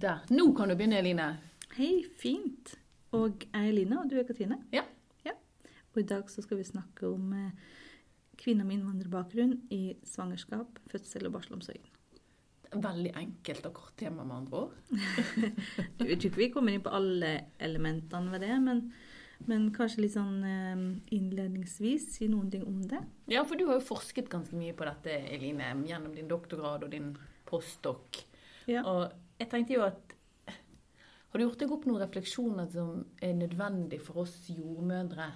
Der. Nå kan du begynne, Eline. Hei, fint. Og jeg er Eline, og du er Katrine. Ja. ja. Og i dag så skal vi snakke om eh, kvinner med innvandrerbakgrunn i svangerskap, fødsel og barselomsorgen. Veldig enkelt og kort tema, med andre ord. Jeg tror ikke vi kommer inn på alle elementene ved det, men, men kanskje litt sånn eh, innledningsvis si noen ting om det. Ja, for du har jo forsket ganske mye på dette, Eline, gjennom din doktorgrad og din postdok. Ja. Og jeg tenkte jo at Har du gjort deg opp noen refleksjoner som er nødvendig for oss jordmødre?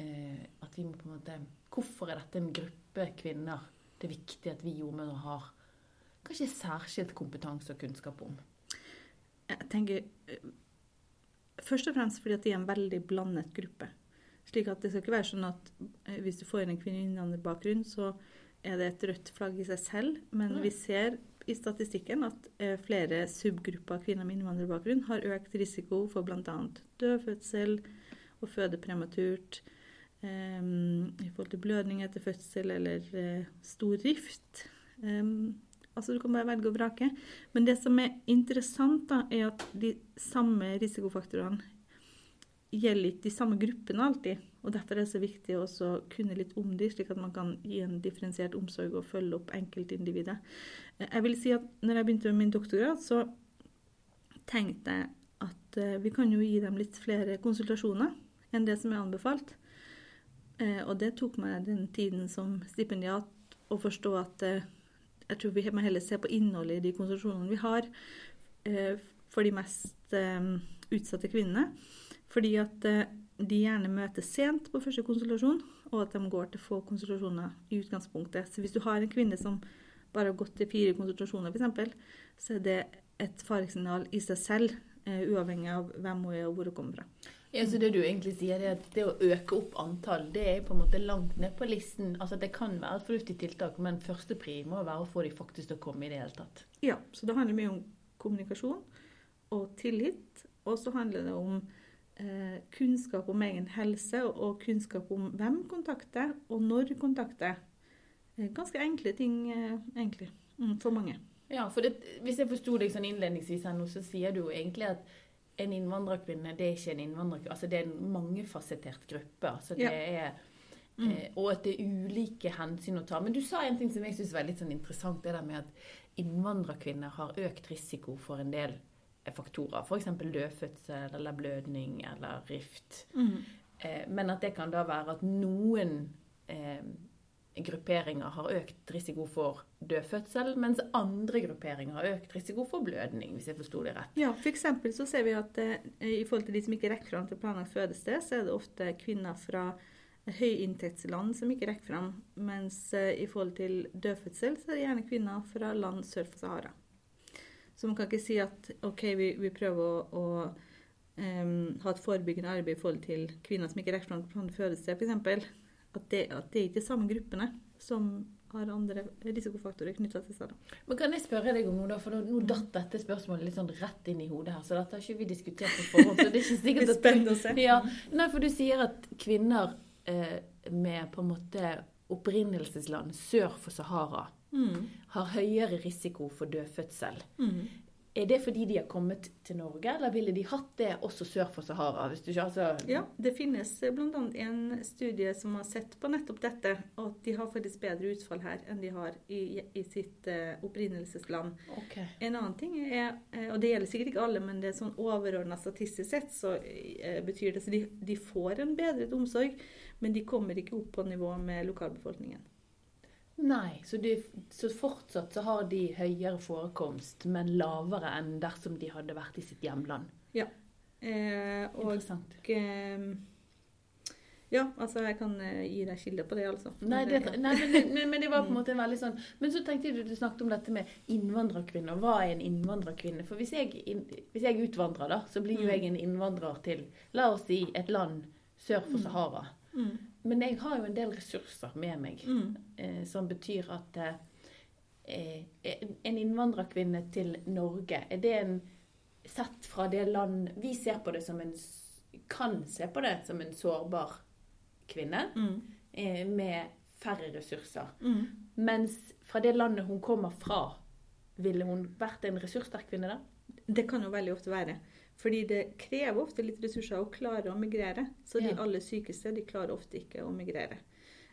Eh, at vi må på en måte Hvorfor er dette en gruppe kvinner det er viktig at vi jordmødre har kanskje særskilt kompetanse og kunnskap om? Jeg tenker eh, Først og fremst fordi at de er en veldig blandet gruppe. Slik at det skal ikke være sånn at eh, hvis du får inn en kvinne med innvandrerbakgrunn, så er det et rødt flagg i seg selv. Men Nei. vi ser i statistikken at eh, flere subgrupper av kvinner med innvandrerbakgrunn har økt risiko for bl.a. dødfødsel og føde prematurt. um, I forhold til blødning etter fødsel eller uh, stor rift. Um, altså Du kan bare velge og vrake. Men det som er interessant, da, er at de samme risikofaktorene gjelder ikke de samme gruppene alltid. Og Derfor er det så viktig å også kunne litt om dem, slik at man kan gi en differensiert omsorg og følge opp enkeltindividet. Eh, Jeg vil si at når jeg begynte med min doktorgrad, så tenkte jeg at eh, vi kan jo gi dem litt flere konsultasjoner enn det som er anbefalt. Eh, Og det tok meg den tiden som stipendiat å forstå at jeg tror vi må heller se på innholdet i de konsultasjonene vi har for de mest utsatte kvinnene. Fordi at de gjerne møter sent på første konsultasjon, og at de går til få konsultasjoner i utgangspunktet. Så hvis du har en kvinne som bare har gått til fire konsultasjoner, f.eks., så er det et faresignal i seg selv, uh, uavhengig av hvem hun er og hvor hun kommer fra. Ja, så Det du egentlig sier, er at det å øke opp antall, det er på en måte langt ned på listen. Altså Det kan være et fornuftig tiltak, men førstepri må være å få de faktisk til å komme i det hele tatt. Ja, så det handler mye om kommunikasjon og tillit. Og så handler det om kunnskap om egen helse og, kunnskap om hvem kontakter, og når kontakter. Eh, ganske enkle ting, eh, egentlig, mm, for mange. Ja, for det, Hvis jeg forsto deg sånn innledningsvis her nå, så sier du jo egentlig at en innvandrerkvinne det er ikke en innvandrerkvinne, altså det er en mangefasettert gruppe. altså det Ja. er Mm. Eh, og at det er ulike hensyn å ta. Men du sa en ting som jeg syns var litt sånn interessant. Det der med at innvandrerkvinner har økt risiko for en del eh, faktorer. F.eks. dødfødsel eller blødning eller rift. Eh, men at det kan da være at noen eh, grupperinger har økt risiko for dødfødsel, mens andre grupperinger har økt risiko for blødning, hvis jeg forsto det rett. Ja, eksempel så ser vi at eh, i forhold til de som ikke rekker fram til planlagt fødested, så er det ofte kvinner fra høyinntektsland som ikke rekker fram. Mens eh, i forhold til dødfødsel, så er det gjerne kvinner fra land sør for Sahara. Så man kan ikke si at OK, vi, vi prøver å, å um, ha et forebyggende arbeid i forhold til kvinner som ikke rekker fram fødested, f.eks. At, det- at det er ikke de samme gruppene som har andre risikofaktorer knytta til seg. da. Men kan jeg spørre deg om noe, da? For nå, nå datt dette spørsmålet litt sånn rett inn i hodet her, så dette har ikke vi diskutert på forhånd. så det er ikke sikkert at... spennende å se. Ja, nei, for du sier at kvinner eh, med på en måte opprinnelsesland sør for Sahara Mm. har høyere risiko for dødfødsel. Mm. Er det fordi de har kommet til Norge, eller ville de hatt det også sør for Sahara? Ikke, altså... Ja, det finnes bl.a. en studie som har sett på nettopp dette, at de har faktisk bedre utfall her enn de har i, i sitt uh, opprinnelsesland. Okay. En annen ting er, eh, og det gjelder sikkert ikke alle, men det er sånn overordna statistisk sett, så uh, betyr det at de, de får en bedret omsorg, men de kommer ikke opp på nivå med lokalbefolkningen. Nei, så, de, så fortsatt så har de høyere forekomst, men lavere enn dersom de hadde vært i sitt hjemland. Eh, og Interessant. eh, ja, altså jeg kan eh, gi deg kilder på det, altså. Nei, det, nei men, men, men det var på en måte veldig sånn Men så tenkte jeg du, du snakket om dette med innvandrerkvinner. Hva er en innvandrerkvinne? For hvis jeg, hvis jeg utvandrer, da, så blir jo Mm. jeg en innvandrer til La oss si et land sør for Mm. Sahara. Mm. Men jeg har jo en del ressurser med meg, Mm. eh, som betyr at eh, eh, en innvandrerkvinne til Norge, er det en Sett fra det land Vi ser på det som en Kan se på det som en sårbar kvinne Mm. eh, med færre ressurser. Mm. Mens fra det landet hun kommer fra, ville hun vært en ressurssterk kvinne da? Det kan jo veldig ofte være. Fordi det krever ofte litt ressurser å klare å migrere. Så de Ja. aller sykeste de klarer ofte ikke å migrere.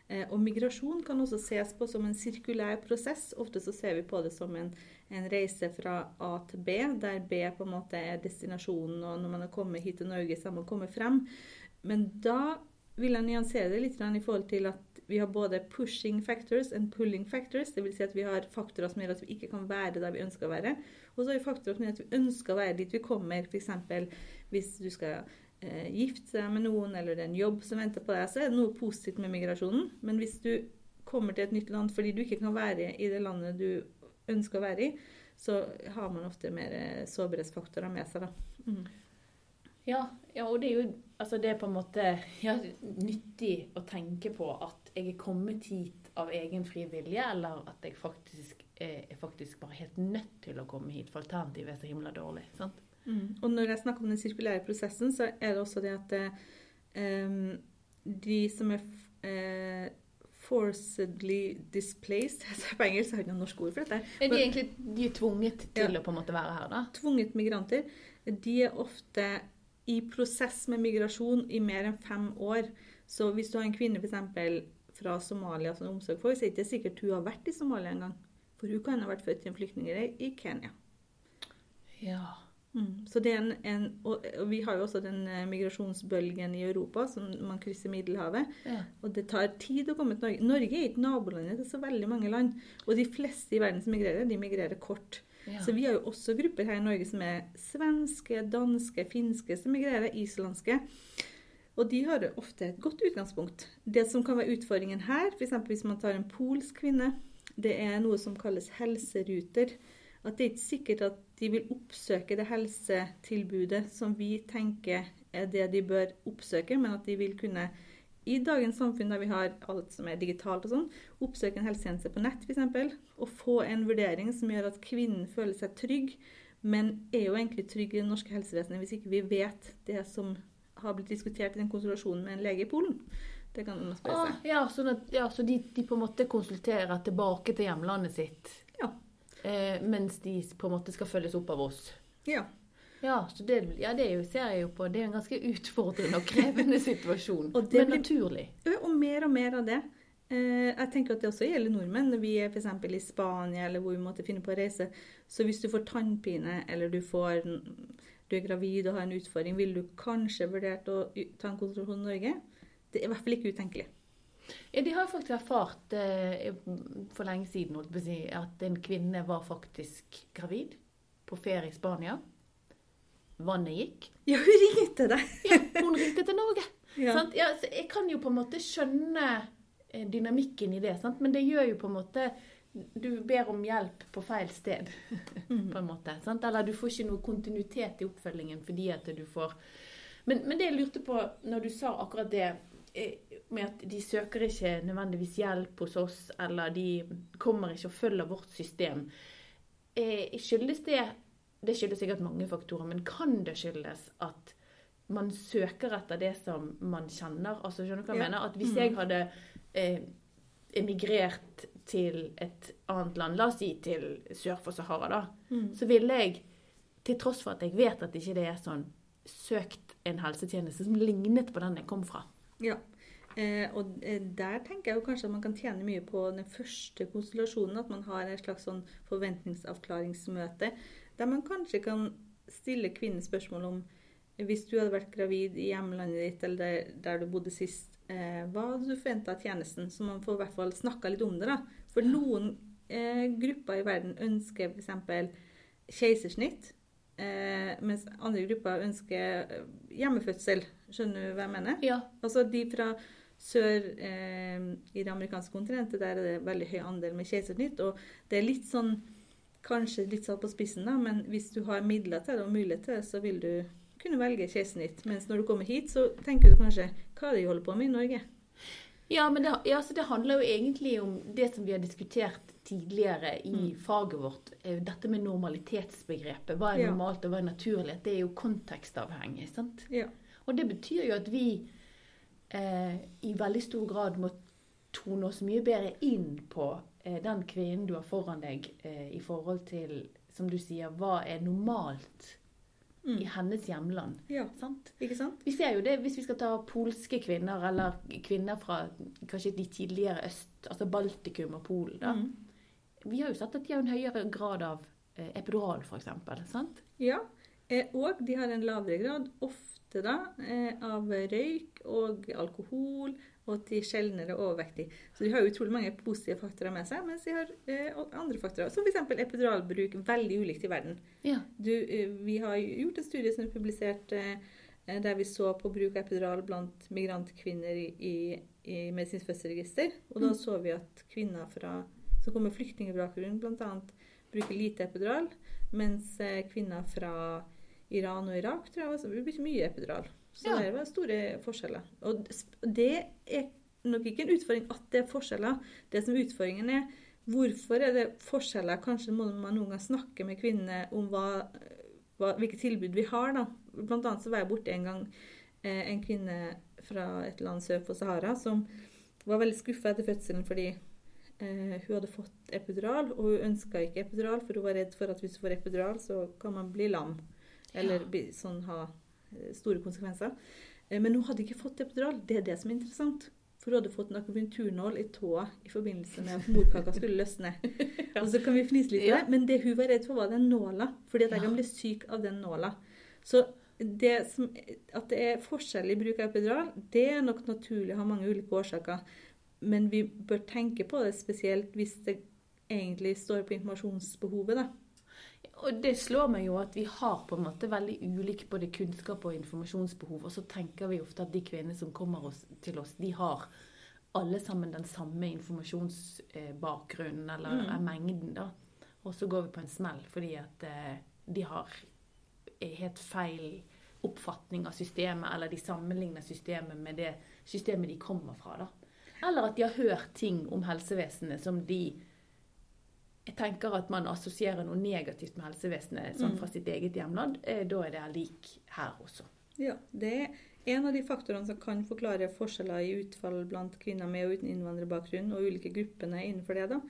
Eh, og migrasjon kan også ses på som en sirkulær prosess. Ofte så ser vi på det som en, en reise fra A til B, der B på en måte er destinasjonen, og når man har kommet hit til Norge, så har man kommet frem. Men da vil jeg nyansere det litt i forhold til at vi har både pushing factors and pulling factors. Dvs. Si at vi har faktorer som gjør at vi ikke kan være der vi ønsker å være. Og så har vi faktorer som gjør at vi ønsker å være dit vi kommer. F.eks. hvis du skal eh, gifte deg med noen, eller det er en jobb som venter på deg, så er det noe positivt med migrasjonen. Men hvis du kommer til et nytt land fordi du ikke kan være i det landet du ønsker å være i, så har man ofte mer eh, sårbarhetsfaktorer med seg. da. Mm. Ja, ja, og det er jo altså det er på en måte ja, nyttig å tenke på at jeg er kommet hit av egen fri vilje, eller at jeg faktisk er, er faktisk bare helt nødt til å komme hit, for alternativet er så himla dårlig. sant? Mm. Og når jeg snakker om den sirkulære prosessen, så er det også det at um, de som er eh, forcedly displaced På engelsk har jeg ikke noe norsk ord for dette. Er de egentlig de er tvunget til Ja. å på en måte være her, da? Tvunget migranter. De er ofte i prosess med migrasjon i mer enn fem år. Så hvis du har en kvinne f.eks. fra Somalia som omsorg for, så er det ikke sikkert hun har vært i Somalia engang. For hun kan ha vært født i en flyktningleir i Kenya. Ja. Mm. Så det er en, en og, vi har jo også den eh, migrasjonsbølgen i Europa som man krysser Middelhavet. ja. Og det tar tid å komme til Norge. Norge er ikke nabolandet til så veldig mange land. Og de fleste i verden som migrerer, de migrerer kort. Ja. Så vi har jo også grupper her i Norge som er svenske, danske, finske, som migrerer, islandske. Og de har ofte et godt utgangspunkt. Det som kan være utfordringen her, f.eks. hvis man tar en polsk kvinne, det er noe som kalles helseruter. At det er ikke sikkert at de vil oppsøke det helsetilbudet som vi tenker er det de bør oppsøke, men at de vil kunne i dagens samfunn der vi har alt som er digitalt og sånn, oppsøke en helsetjeneste på nett f.eks. Og få en vurdering som gjør at kvinnen føler seg trygg, men er jo egentlig trygg i det norske helsevesenet hvis ikke vi vet det som har blitt diskutert i den konsultasjonen med en lege i Polen. Det kan man spørre Ah, seg. ja, sånn at, ja, så de, de på en måte konsulterer tilbake til hjemlandet sitt, Ja. eh, mens de på en måte skal følges opp av oss. Ja. Ja, så det, ja, det er jo, ser jeg jo på. Det er en ganske utfordrende og krevende situasjon. Og men naturlig. Og mer og mer av det. Eh, Jeg tenker at det også gjelder nordmenn. Når vi er f.eks. i Spania eller hvor vi måtte finne på å reise. Så hvis du får tannpine eller du, får, du er gravid og har en utfordring, vil du kanskje vurdert å ta en konsultasjon i Norge? Det er i hvert fall ikke utenkelig. Ja, de har faktisk erfart eh, for lenge siden at en kvinne var faktisk gravid på ferie i Spania. Vannet gikk. Ja, hun ringte deg! Ja, hun ringte til Norge. Ja. Sant? Ja, så jeg kan jo på en måte skjønne eh, dynamikken i det, sant? men det gjør jo på en måte Du ber om hjelp på feil sted, Mhm. på en måte. Sant? Eller du får ikke noe kontinuitet i oppfølgingen fordi at du får men, men det jeg lurte på når du sa akkurat det eh, med at de søker ikke nødvendigvis hjelp hos oss, eller de kommer ikke og følger vårt system. Eh, skyldes det Det skyldes sikkert mange faktorer, men kan det skyldes at man søker etter det som man kjenner? Altså, skjønner du hva jeg Ja. mener? At hvis Mm. jeg hadde eh, emigrert til et annet land, la oss si til sør for Sahara, da, Mm. så ville jeg, til tross for at jeg vet at ikke det er sånn, søkt en helsetjeneste som lignet på den jeg kom fra. Ja. Eh, og eh, der tenker jeg jo kanskje at man kan tjene mye på den første konstellasjonen. At man har en slags sånn forventningsavklaringsmøte. Der man kanskje kan stille kvinnen spørsmål om hvis du hadde vært gravid i hjemlandet ditt eller der, der du bodde sist, eh, hva hadde du forventa av tjenesten? Så man får i hvert fall snakka litt om det. da. For noen eh, grupper i verden ønsker f.eks. keisersnitt. Eh, mens andre grupper ønsker eh, hjemmefødsel. Skjønner du hva jeg mener? Ja, Altså de fra sør eh, i det amerikanske kontinentet, der er det veldig høy andel med keisersnitt. Og det er litt sånn, kanskje litt satt på spissen, da, men hvis du har midler til det og mulighet til det, så vil du kunne velge keisersnitt. Mens når du kommer hit, så tenker du kanskje hva er det de holder på med i Norge? ja men det, ja, så det handler jo egentlig om det som vi har diskutert tidligere i Mm. faget vårt. er Dette med normalitetsbegrepet. Hva er normalt og hva er naturlig? Det er jo kontekstavhengig. sant? Ja. Og det betyr jo at vi eh, i veldig stor grad må tone oss mye bedre inn på eh, den kvinnen du har foran deg eh, i forhold til, som du sier, hva er normalt Mm. i hennes hjemland. Ja, Sant? ikke sant? Vi ser jo det hvis vi skal ta polske kvinner, eller kvinner fra kanskje de tidligere øst, altså Baltikum og Polen. da. Mm. Vi har jo sett at de har en høyere grad av eh, epidural, f.eks. Sant? Ja, eh, og de har en lavere grad, ofte da, eh, av røyk og alkohol, og at de er sjeldnere overvektige. Så de har utrolig mange positive faktorer med seg, mens de har eh, andre faktorer, som f.eks. epiduralbruk, veldig ulikt i verden. Ja. Du, eh, vi har gjort en studie som er publisert eh, der vi så på bruk av epidural blant migrantkvinner i, i, medisinsk fødselsregister. Og da Mm. så vi at kvinner fra, som kommer med flyktningbakgrunn, bl.a. bruker lite epidural, mens eh, kvinner fra Iran og Irak tror jeg også bruker mye epidural. Så Ja. det var store forskjeller. Og det er nok ikke en utfordring at det er forskjeller. Det som er utfordringen er Hvorfor er det forskjeller? Kanskje må man noen gang snakke med kvinnene om hva, hva, hvilke tilbud vi har. da. Blant annet så var jeg borte en gang eh, en kvinne fra et land sør for Sahara som var veldig skuffa etter fødselen fordi eh, hun hadde fått epidural, og hun ønska ikke epidural, for hun var redd for at hvis hun får epidural, så kan man bli lam. Eller Ja. bli, sånn ha store konsekvenser. Eh, men hun hadde ikke fått epidural. Det er det som er interessant. For hun hadde fått en akupunkturnål i tåa i forbindelse med at morkaka skulle løsne. Og så kan vi fnise litt av det, men det hun var redd for, var den nåla. Fordi at jeg Ja. kan bli syk av den nåla. Så det som, at det er forskjell i bruk av epidural, det er nok naturlig å ha mange ulike årsaker. Men vi bør tenke på det spesielt hvis det egentlig står på informasjonsbehovet. da. Og det slår meg jo at vi har på en måte veldig ulik både kunnskap og informasjonsbehov. Og så tenker vi ofte at de kvinnene som kommer oss, til oss, de har alle sammen den samme informasjonsbakgrunnen, eller Mm. er mengden, da. Og så går vi på en smell fordi at eh, de har helt feil oppfatning av systemet, eller de sammenligner systemet med det systemet de kommer fra, da. Eller at de har hørt ting om helsevesenet som de jeg tenker at man assosierer noe negativt med helsevesenet sånn Mm. fra sitt eget hjemland. Eh, Da er det lik her også. Ja, Det er en av de faktorene som kan forklare forskjeller i utfall blant kvinner med og uten innvandrerbakgrunn, og ulike gruppene innenfor det. da.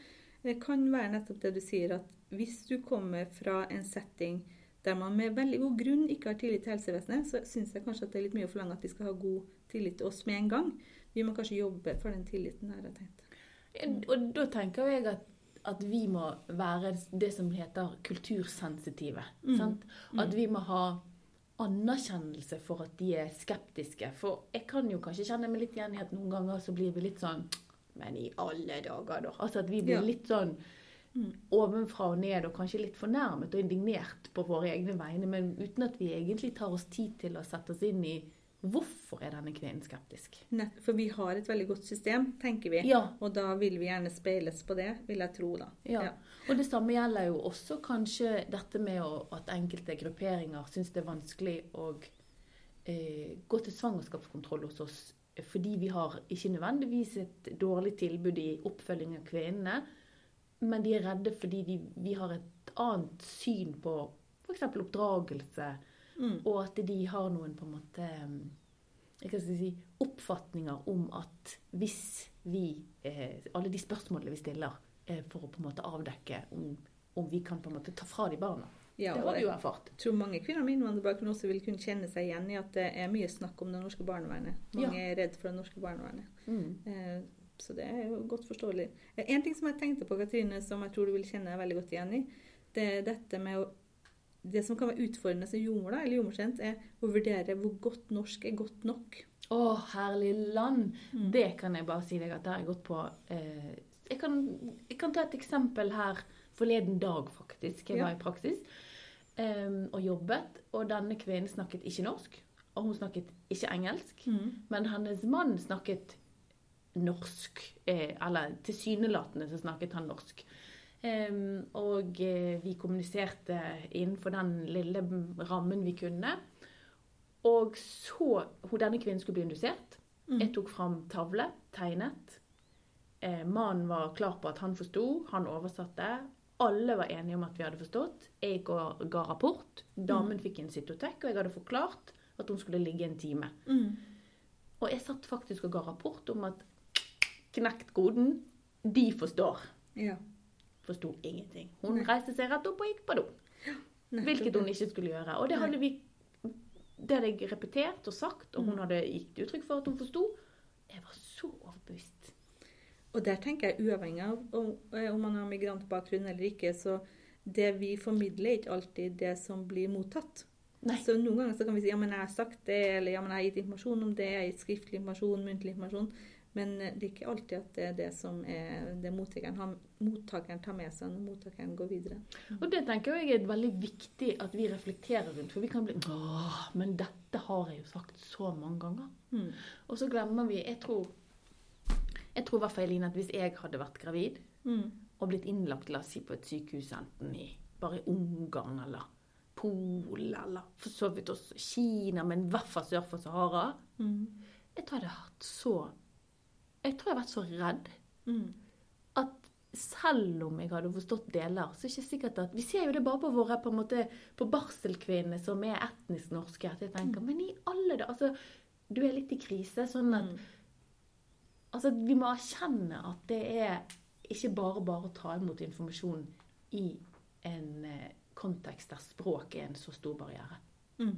Det kan være nettopp det du sier, at hvis du kommer fra en setting der man med veldig god grunn ikke har tillit til helsevesenet, så syns jeg kanskje at det er litt mye å forlange at de skal ha god tillit til oss med en gang. Vi må kanskje jobbe for den tilliten, har jeg tenkt. Og da tenker jeg at, at vi må være det som heter kultursensitive. Mm. Sant? At vi må ha anerkjennelse for at de er skeptiske. For jeg kan jo kanskje kjenne meg litt igjen i at noen ganger så blir vi litt sånn Men i alle dager, da. Altså at vi blir Ja. litt sånn Mm. ovenfra og ned og kanskje litt fornærmet og indignert på våre egne vegne, men uten at vi egentlig tar oss tid til å sette oss inn i hvorfor er denne kvinnen skeptisk. Nett, for vi har et veldig godt system, tenker vi. Ja, Og da vil vi gjerne speiles på det, vil jeg tro, da. Ja. Og det samme gjelder jo også kanskje dette med å, at enkelte grupperinger syns det er vanskelig å eh, gå til svangerskapskontroll hos oss fordi vi har ikke nødvendigvis et dårlig tilbud i oppfølging av kvinnene, men de er redde fordi de, vi har et annet syn på f.eks. oppdragelse, Mm. og at de har noen på en måte mm, jeg kan si, oppfatninger om at hvis vi eh, Alle de spørsmålene vi stiller eh, for å på en måte avdekke om, om vi kan på en måte ta fra de barna. Ja, det har vi jeg jo erfart. tror mange kvinner med innvandrerbakgrunn også vil kunne kjenne seg igjen i at det er mye snakk om det norske barnevernet. Mange er redd for det norske barnevernet. Mm. Eh, så det er jo godt forståelig. Eh, En ting som jeg tenkte på, Katrine, som jeg tror du vil kjenne deg veldig godt igjen i, det er dette med å Det som kan være utfordrende som jordmor, eller jordmorkjent, er å vurdere hvor godt norsk er godt nok. Å, herlig land! Mm. Det kan jeg bare si deg at det har jeg gått på eh, jeg, kan, jeg kan ta et eksempel her forleden dag, faktisk. Jeg Ja. var i praksis eh, og jobbet, og denne kvinnen snakket ikke norsk. Og hun snakket ikke engelsk. Mm. Men hennes mann snakket norsk. Eh, eller tilsynelatende så snakket han norsk. Og eh, vi kommuniserte innenfor den lille rammen vi kunne. Og så Denne kvinnen skulle bli indusert. Mm. Jeg tok fram tavle, tegnet. Eh, mannen var klar på at han forsto. Han oversatte. Alle var enige om at vi hadde forstått. Jeg ga, ga rapport. Damen fikk en cytotek, og jeg hadde forklart at hun skulle ligge en time. Mm. Og jeg satt faktisk og ga rapport om at knekt koden, de forstår. Ja. Forsto ingenting. Hun reiste seg rett opp og gikk på do. Hvilket hun ikke skulle gjøre. Og det hadde vi Det hadde jeg repetert og sagt, og hun Mm. hadde gitt uttrykk for at hun forsto. Jeg var så overbevist. Og der tenker jeg uavhengig av om, eh, om man har migrantbakgrunn eller ikke, så det vi formidler er ikke alltid det som blir mottatt. Nei. Så noen ganger så kan vi si ja, men jeg har sagt det, eller ja, men jeg har gitt informasjon om det, jeg har gitt skriftlig informasjon, muntlig informasjon. Men eh, det er ikke alltid at det er det som er det mottakeren, har, mottakeren tar med seg når mottakeren går videre. Og det tenker jeg er veldig viktig at vi reflekterer rundt. For vi kan bli Åh, men dette har jeg jo sagt så mange ganger. Mm. Og så glemmer vi Jeg tror jeg tror i hvert fall Eline, at hvis jeg hadde vært gravid Mm. og blitt innlagt la oss si, på et sykehus enten i bare Ungarn eller Polen eller for så vidt også Kina, men i hvert fall sør for Sahara Mm. Jeg tror jeg hadde hatt så Jeg tror jeg har vært så redd Mm. at selv om jeg hadde forstått deler, så er det ikke sikkert at Vi ser jo det bare på våre på en måte, på barselkvinnene som er etnisk norske. At jeg tenker Men i alle dager Altså, du er litt i krise. Sånn at Mm. Altså, vi må erkjenne at det er ikke bare bare å ta imot informasjon i en eh, kontekst der språk er en så stor barriere. Mm.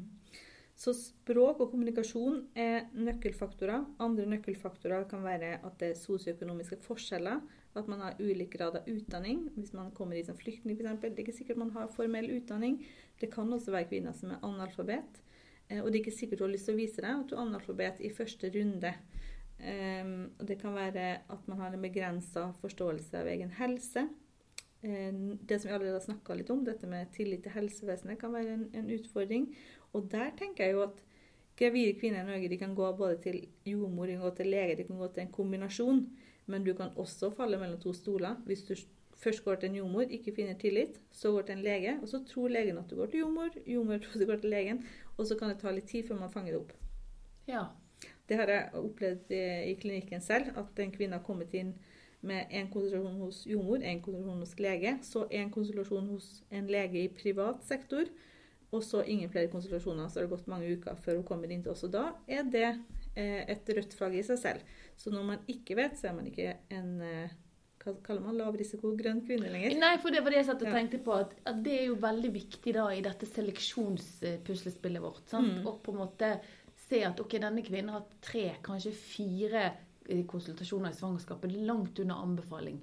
Så språk og kommunikasjon er nøkkelfaktorer. Andre nøkkelfaktorer kan være at det er sosioøkonomiske forskjeller. At man har ulik grad av utdanning. Hvis man kommer hit som flyktning f.eks. Det er ikke sikkert man har formell utdanning. Det kan også være kvinner som er analfabet. Eh, Og det er ikke sikkert du har lyst til å vise deg at du er analfabet i første runde. Og det kan være at man har en begrensa forståelse av egen helse. Eh, Det som vi allerede har snakka litt om, dette med tillit til helsevesenet, kan være en, en utfordring. Og der tenker jeg jo at gravide kvinner i Norge de kan gå både til jordmor, de kan gå til lege, de kan gå til en kombinasjon. Men du kan også falle mellom to stoler. Hvis du først går til en jordmor, ikke finner tillit, så går til en lege, og så tror legen at du går til jordmor, jordmor tror du går til legen, og så kan det ta litt tid før man fanger det opp. Ja. Det har jeg opplevd i, i klinikken selv, at en kvinne har kommet inn med en konsultasjon hos jordmor, en konsultasjon hos lege, så en konsultasjon hos en lege i privat sektor, og så ingen flere konsultasjoner. Så har det gått mange uker før hun kommer inn til oss. Og da er det eh, et rødt flagg i seg selv. Så når man ikke vet, så er man ikke en eh, hva kaller man lavrisiko grønn kvinne lenger. Nei, for det var det jeg satt og tenkte på. At, at det er jo veldig viktig da i dette seleksjonspuslespillet vårt. Sant? Mm. Og på en måte se at ok, denne kvinnen har tre, kanskje fire eh, konsultasjoner i svangerskapet. Langt under anbefaling.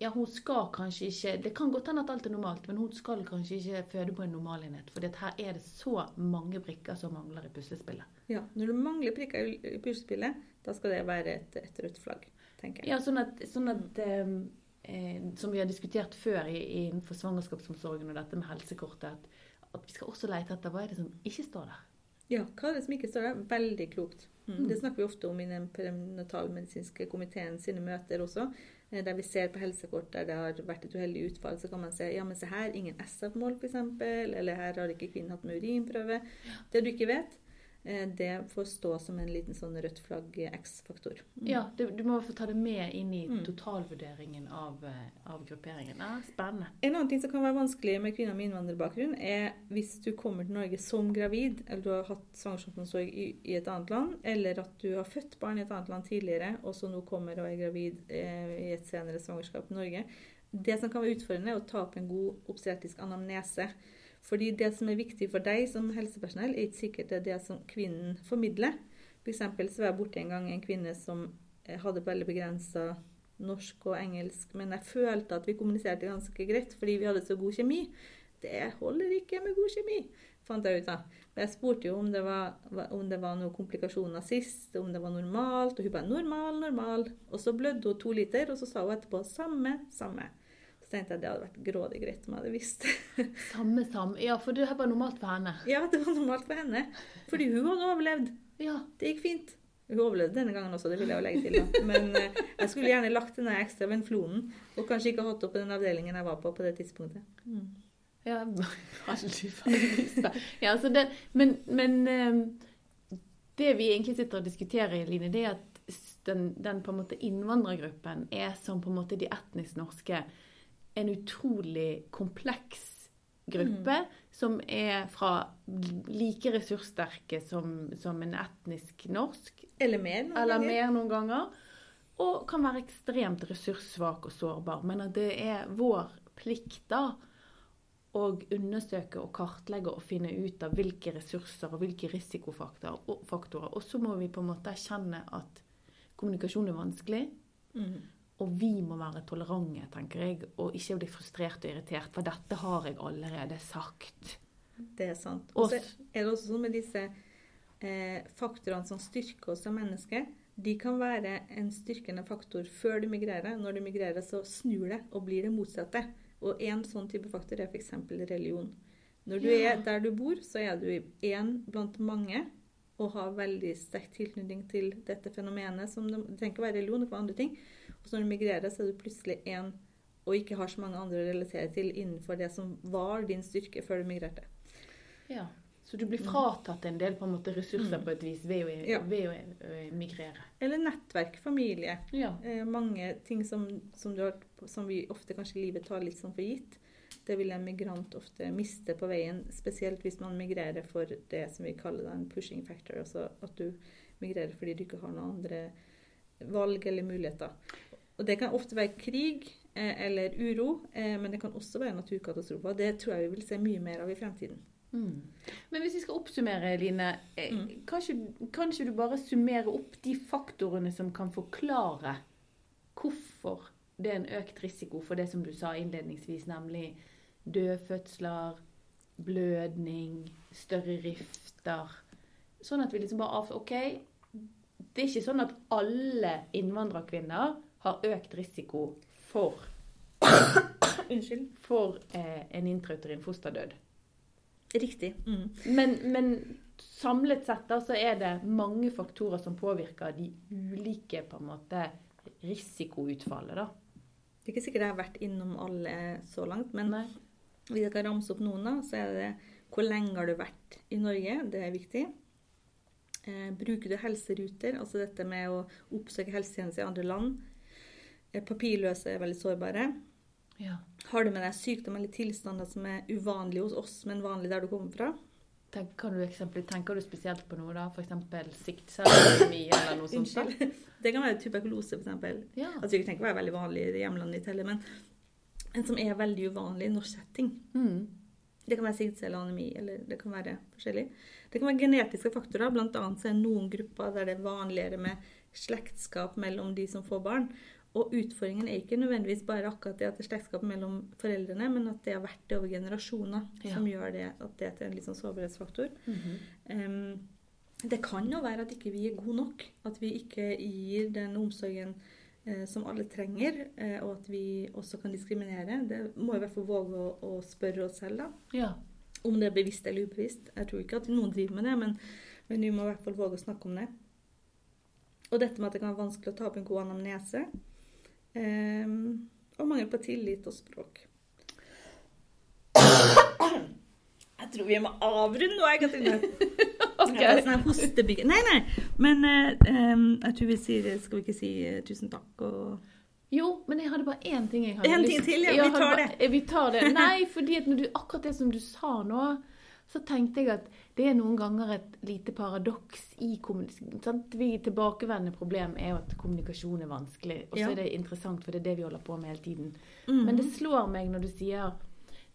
Ja, hun skal kanskje ikke Det kan godt hende at alt er normalt, men hun skal kanskje ikke føde på en normalenhet. For her er det så mange brikker som mangler i puslespillet. Ja, når du mangler prikker i puslespillet, da skal det være et, et rødt flagg, tenker jeg. Ja, sånn at, sånn at eh, eh, Som vi har diskutert før i, innenfor svangerskapsomsorgen og dette med helsekortet, at, at vi skal også lete etter hva er det som ikke står der. Ja, hva er det som ikke står der? Veldig klokt. Mm. Det snakker vi ofte om i den prenatalmedisinske komiteen sine møter også. eh, Der vi ser på helsekort der det har vært et uheldig utfall, så kan man se ja, men se her, ingen SF-mål f.eks., eller her har ikke kvinnen hatt med urinprøve. Det du ikke vet, det får stå som en liten sånn rødt flagg eh, X-faktor. Mm. Ja, du, du må få ta det med inn i Mm. totalvurderingen av, eh, av grupperingen. Ja, spennende. En annen ting som kan være vanskelig med kvinner med innvandrerbakgrunn, er hvis du kommer til Norge som gravid, eller du har hatt svangerskapsomsorg i, i et annet land, eller at du har født barn i et annet land tidligere, og så nå kommer og er gravid eh, i et senere svangerskap i Norge. Det som kan være utfordrende, er å ta opp en god obstetrisk anamnese. Fordi det som er viktig for deg som helsepersonell, er ikke sikkert det er det som kvinnen formidler. For eksempel så var jeg borti en gang en kvinne som eh, hadde veldig begrensa norsk og engelsk, men jeg følte at vi kommuniserte ganske greit fordi vi hadde så god kjemi. Det holder ikke med god kjemi, fant jeg ut av. Men jeg spurte jo om det var, om det var noen komplikasjoner sist, om det var normalt, og hun bare 'normal, normal'. Og så blødde hun to liter, og så sa hun etterpå 'samme, samme'. Så tenkte jeg at det hadde vært grådig greit om jeg hadde visst det. Samme, samme. Ja, for det var normalt for henne. Ja, det var normalt for henne. Fordi hun hadde overlevd. Ja. Det gikk fint. Hun overlevde denne gangen også, det vil jeg jo legge til. da. Men eh, jeg skulle gjerne lagt den der ekstra venflonen, og kanskje ikke hatt opp den avdelingen jeg var på på det tidspunktet. Mm. Ja, veldig, veldig. Ja, så det, men, men eh, det vi egentlig sitter og diskuterer, Line, det er at den, den innvandrergruppen er som på en måte de etnisk norske en utrolig kompleks gruppe som er fra like ressurssterke som, som en etnisk norsk, Eller mer. noen eller ganger. mer noen ganger. og kan være ekstremt ressurssvak og sårbar. Men at det er vår plikt da å undersøke og kartlegge og finne ut av hvilke ressurser og hvilke risikofaktorer. Og så må vi på en måte erkjenne at kommunikasjon er vanskelig. Mm. Og vi må være tolerante, tenker jeg, og ikke bli frustrert og irritert. For dette har jeg allerede sagt. Det er sant. Og så er det også sånn med disse eh, faktorene som styrker oss som mennesker. De kan være en styrkende faktor før du migrerer. Når du migrerer, så snur det og blir det motsatte. Og en sånn type faktor er f.eks. religion. Når du Ja. er der du bor, så er du én blant mange og har veldig sterk tilknytning til dette fenomenet. Som det trenger ikke være religion, det kan være andre ting. Og så når du migrerer, så er du plutselig én og ikke har så mange andre å relatere til innenfor det som var din styrke før du migrerte. Ja. Så du blir fratatt en del på en måte ressurser Mm. på et vis ved å, Ja. ved å eh, migrere. Eller nettverk, familie. Ja. Eh, mange ting som, som, du har, som vi ofte kanskje i livet tar litt sånn for gitt. Det vil en migrant ofte miste på veien, spesielt hvis man migrerer for det som vi kaller en pushing factor. Altså at du migrerer fordi du ikke har noen andre valg eller muligheter. Og det kan ofte være krig eh, eller uro, eh, men det kan også være naturkatastrofer. Det tror jeg vi vil se mye mer av i fremtiden. Mm. Men hvis vi skal oppsummere, Line, eh, Mm. kanskje, kanskje du bare summerer opp de faktorene som kan forklare hvorfor det er en økt risiko for det som du sa innledningsvis, nemlig dødfødsler, blødning, større rifter. Sånn at vi liksom bare av... OK, det er ikke sånn at alle innvandrerkvinner har økt risiko for, Unnskyld. for eh, en intrauterin fosterdød. Riktig. Mm. Men, men samlet sett da, så er det mange faktorer som påvirker de ulike på en måte risikoutfallet. da. Det er ikke sikkert jeg har vært innom alle så langt, men Nei. hvis jeg kan ramse opp noen, da, så er det hvor lenge har du vært i Norge? Det er viktig. Eh, bruker du helseruter, altså dette med å oppsøke helsetjenester i andre land? Eh, papirløse er veldig sårbare. Ja. Har du med deg sykdom eller tilstander som er uvanlige hos oss, men vanlige der du kommer fra? Tenker du eksempel, tenker du spesielt på noe, da? F.eks. siktcelleanemi eller noe sånt? Unnskyld. Det kan være tuberkulose, f.eks. Ja. Altså, vi tenker ikke være veldig vanlig i hjemlandet ditt heller, men en som er veldig uvanlig i norsk setting. Mm. Det kan være siktcelleanemi, eller det kan være forskjellig. Det kan være genetiske faktorer. Blant annet så er det noen grupper der det er vanligere med slektskap mellom de som får barn. Og utfordringen er ikke nødvendigvis bare akkurat det at det er slektskap mellom foreldrene, men at det har vært det over generasjoner Ja. som gjør det at det er en litt sånn sårbarhetsfaktor. -hmm. um, det kan jo være at ikke vi er gode nok. At vi ikke gir den omsorgen eh, som alle trenger, eh, og at vi også kan diskriminere. Det må i hvert fall våge å, å spørre oss selv, da. ja. Om det er bevisst eller ubevisst. Jeg tror ikke at noen driver med det, men, men vi må i hvert fall våge å snakke om det. Og dette med at det kan være vanskelig å ta opp en god anamnese. Em, og mangel på tillit og språk. Jeg tror vi må avrunde nå, jeg, Katrine. okay. Ja, sånn hostebygge. Nei, nei. Men eh, jeg tror vi sier Skal vi ikke si eh, tusen takk og Jo, men jeg hadde bare én ting jeg hadde En lyst ting til, ja. Vi tar bare- Vi tar det. Nei, fordi at når du, akkurat det som du sa nå, så tenkte jeg at det er noen ganger et lite paradoks i kommunikasjon. Vi tilbakevendende problem er jo at kommunikasjon er vanskelig. Og så Ja. er det interessant, for det er det vi holder på med hele tiden. Mm. Men det slår meg når du sier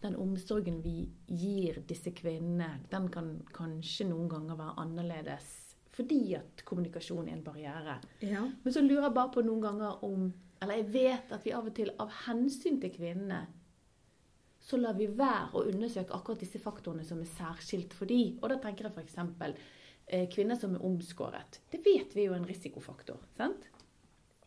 den omsorgen vi gir disse kvinnene, den kan kanskje noen ganger være annerledes. Fordi at kommunikasjon er en barriere. Ja. Men så lurer jeg bare på noen ganger om Eller jeg vet at vi av og til av hensyn til kvinnene så lar vi være å undersøke akkurat disse faktorene som er særskilt for de. Og da tenker jeg f.eks. Eh, kvinner som er omskåret. Det vet vi er jo en risikofaktor. sant?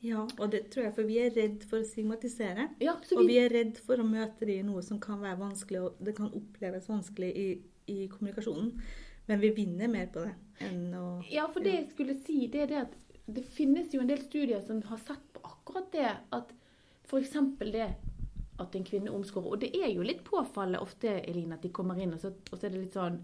ja. Og det tror jeg, for vi er redd for å stigmatisere. Ja, så Og vi, vi er redd for å møte de i noe som kan være vanskelig, og det kan oppleves vanskelig i, i kommunikasjonen. Men vi vinner mer på det enn å ja, for det jeg skulle si, det er det at det finnes jo en del studier som har sett på akkurat det. At f.eks. det at en kvinne omskårer. Og det er jo litt påfallende ofte, Eline, at de kommer inn, og så, og så er det litt sånn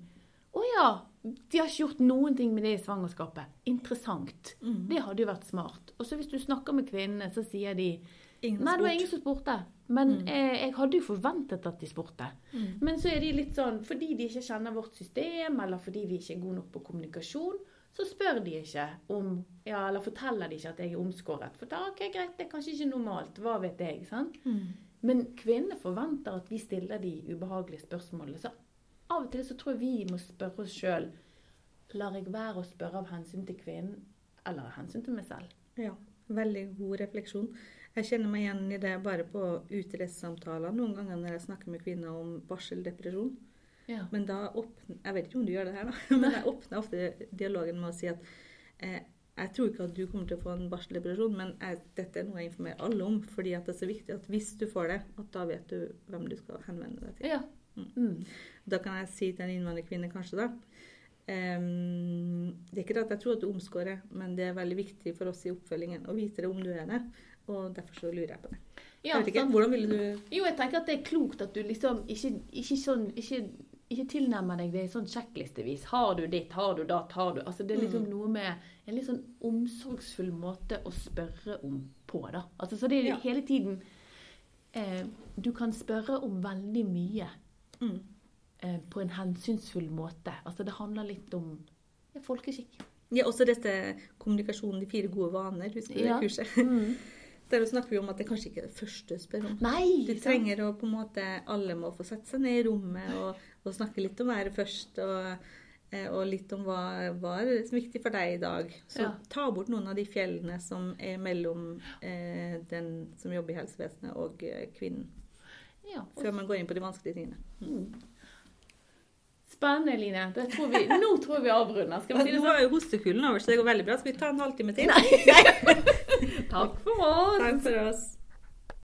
Å ja, de har ikke gjort noen ting med det i svangerskapet. Interessant. Mhm. Det hadde jo vært smart. Og så hvis du snakker med kvinnene, så sier de Ingen Nei, det var ingen som spurte. Men Mm. eh, jeg hadde jo forventet at de spurte. Mm. Men så er de litt sånn Fordi de ikke kjenner vårt system, eller fordi vi ikke er gode nok på kommunikasjon, så spør de ikke om ja, Eller forteller de ikke at jeg er omskåret. For da, ok, greit, det er kanskje ikke normalt. Hva vet jeg? sant? Men kvinner forventer at vi stiller de ubehagelige spørsmålene. Så av og til så tror jeg vi må spørre oss sjøl Lar jeg være å spørre av hensyn til kvinnen, eller av hensyn til meg selv? Ja, veldig god refleksjon. Jeg kjenner meg igjen i det bare på utreisesamtaler noen ganger når jeg snakker med kvinner om barseldepresjon. Ja. Men da åpner Jeg vet ikke om du gjør det her, da. Men jeg åpner ofte dialogen med å si at eh, jeg tror ikke at du kommer til å få en barseldepresjon, men jeg, dette er noe jeg informerer alle om. fordi at det er så viktig at hvis du får det, at da vet du hvem du skal henvende deg til. ja. Mm. Da kan jeg si til en innvandrerkvinne kanskje da um, Det er ikke det at jeg tror at du omskårer, men det er veldig viktig for oss i oppfølgingen å vite det om du er det. Og derfor så lurer jeg på det. Ja, jeg vet ikke? Hvordan ville du Jo, jeg tenker at det er klokt at du liksom ikke, ikke sånn ikke, ikke tilnærmer deg det sånn sjekklistevis. Har du ditt, har du datt, har du Altså det er liksom noe med en litt sånn omsorgsfull måte å spørre om på, da. Altså så det er Ja. hele tiden eh, Du kan spørre om veldig mye mm. eh, på en hensynsfull måte. Altså det handler litt om ja, folkeskikk. Ja, også dette kommunikasjonen, de fire gode vaner, husker du Ja. det kurset? Mm. Der snakker vi om at det kanskje ikke er det første du spør om. Nei! Du trenger å på en måte Alle må få sette seg ned i rommet og, og snakke litt om været først. Og, eh, og litt om hva hva er viktig for deg i dag. Så Ja. ta bort noen av de fjellene som er mellom eh, den som jobber i helsevesenet og eh, kvinnen. Ja, og Før man går inn på de vanskelige tingene. Mm. Spennende, Line. Det tror vi, nå tror jeg vi avrunder. Skal vi si det Nå sånn? er jo hostekulen over, så det går veldig bra. Skal vi ta en halvtime til? Takk for oss! Takk for oss.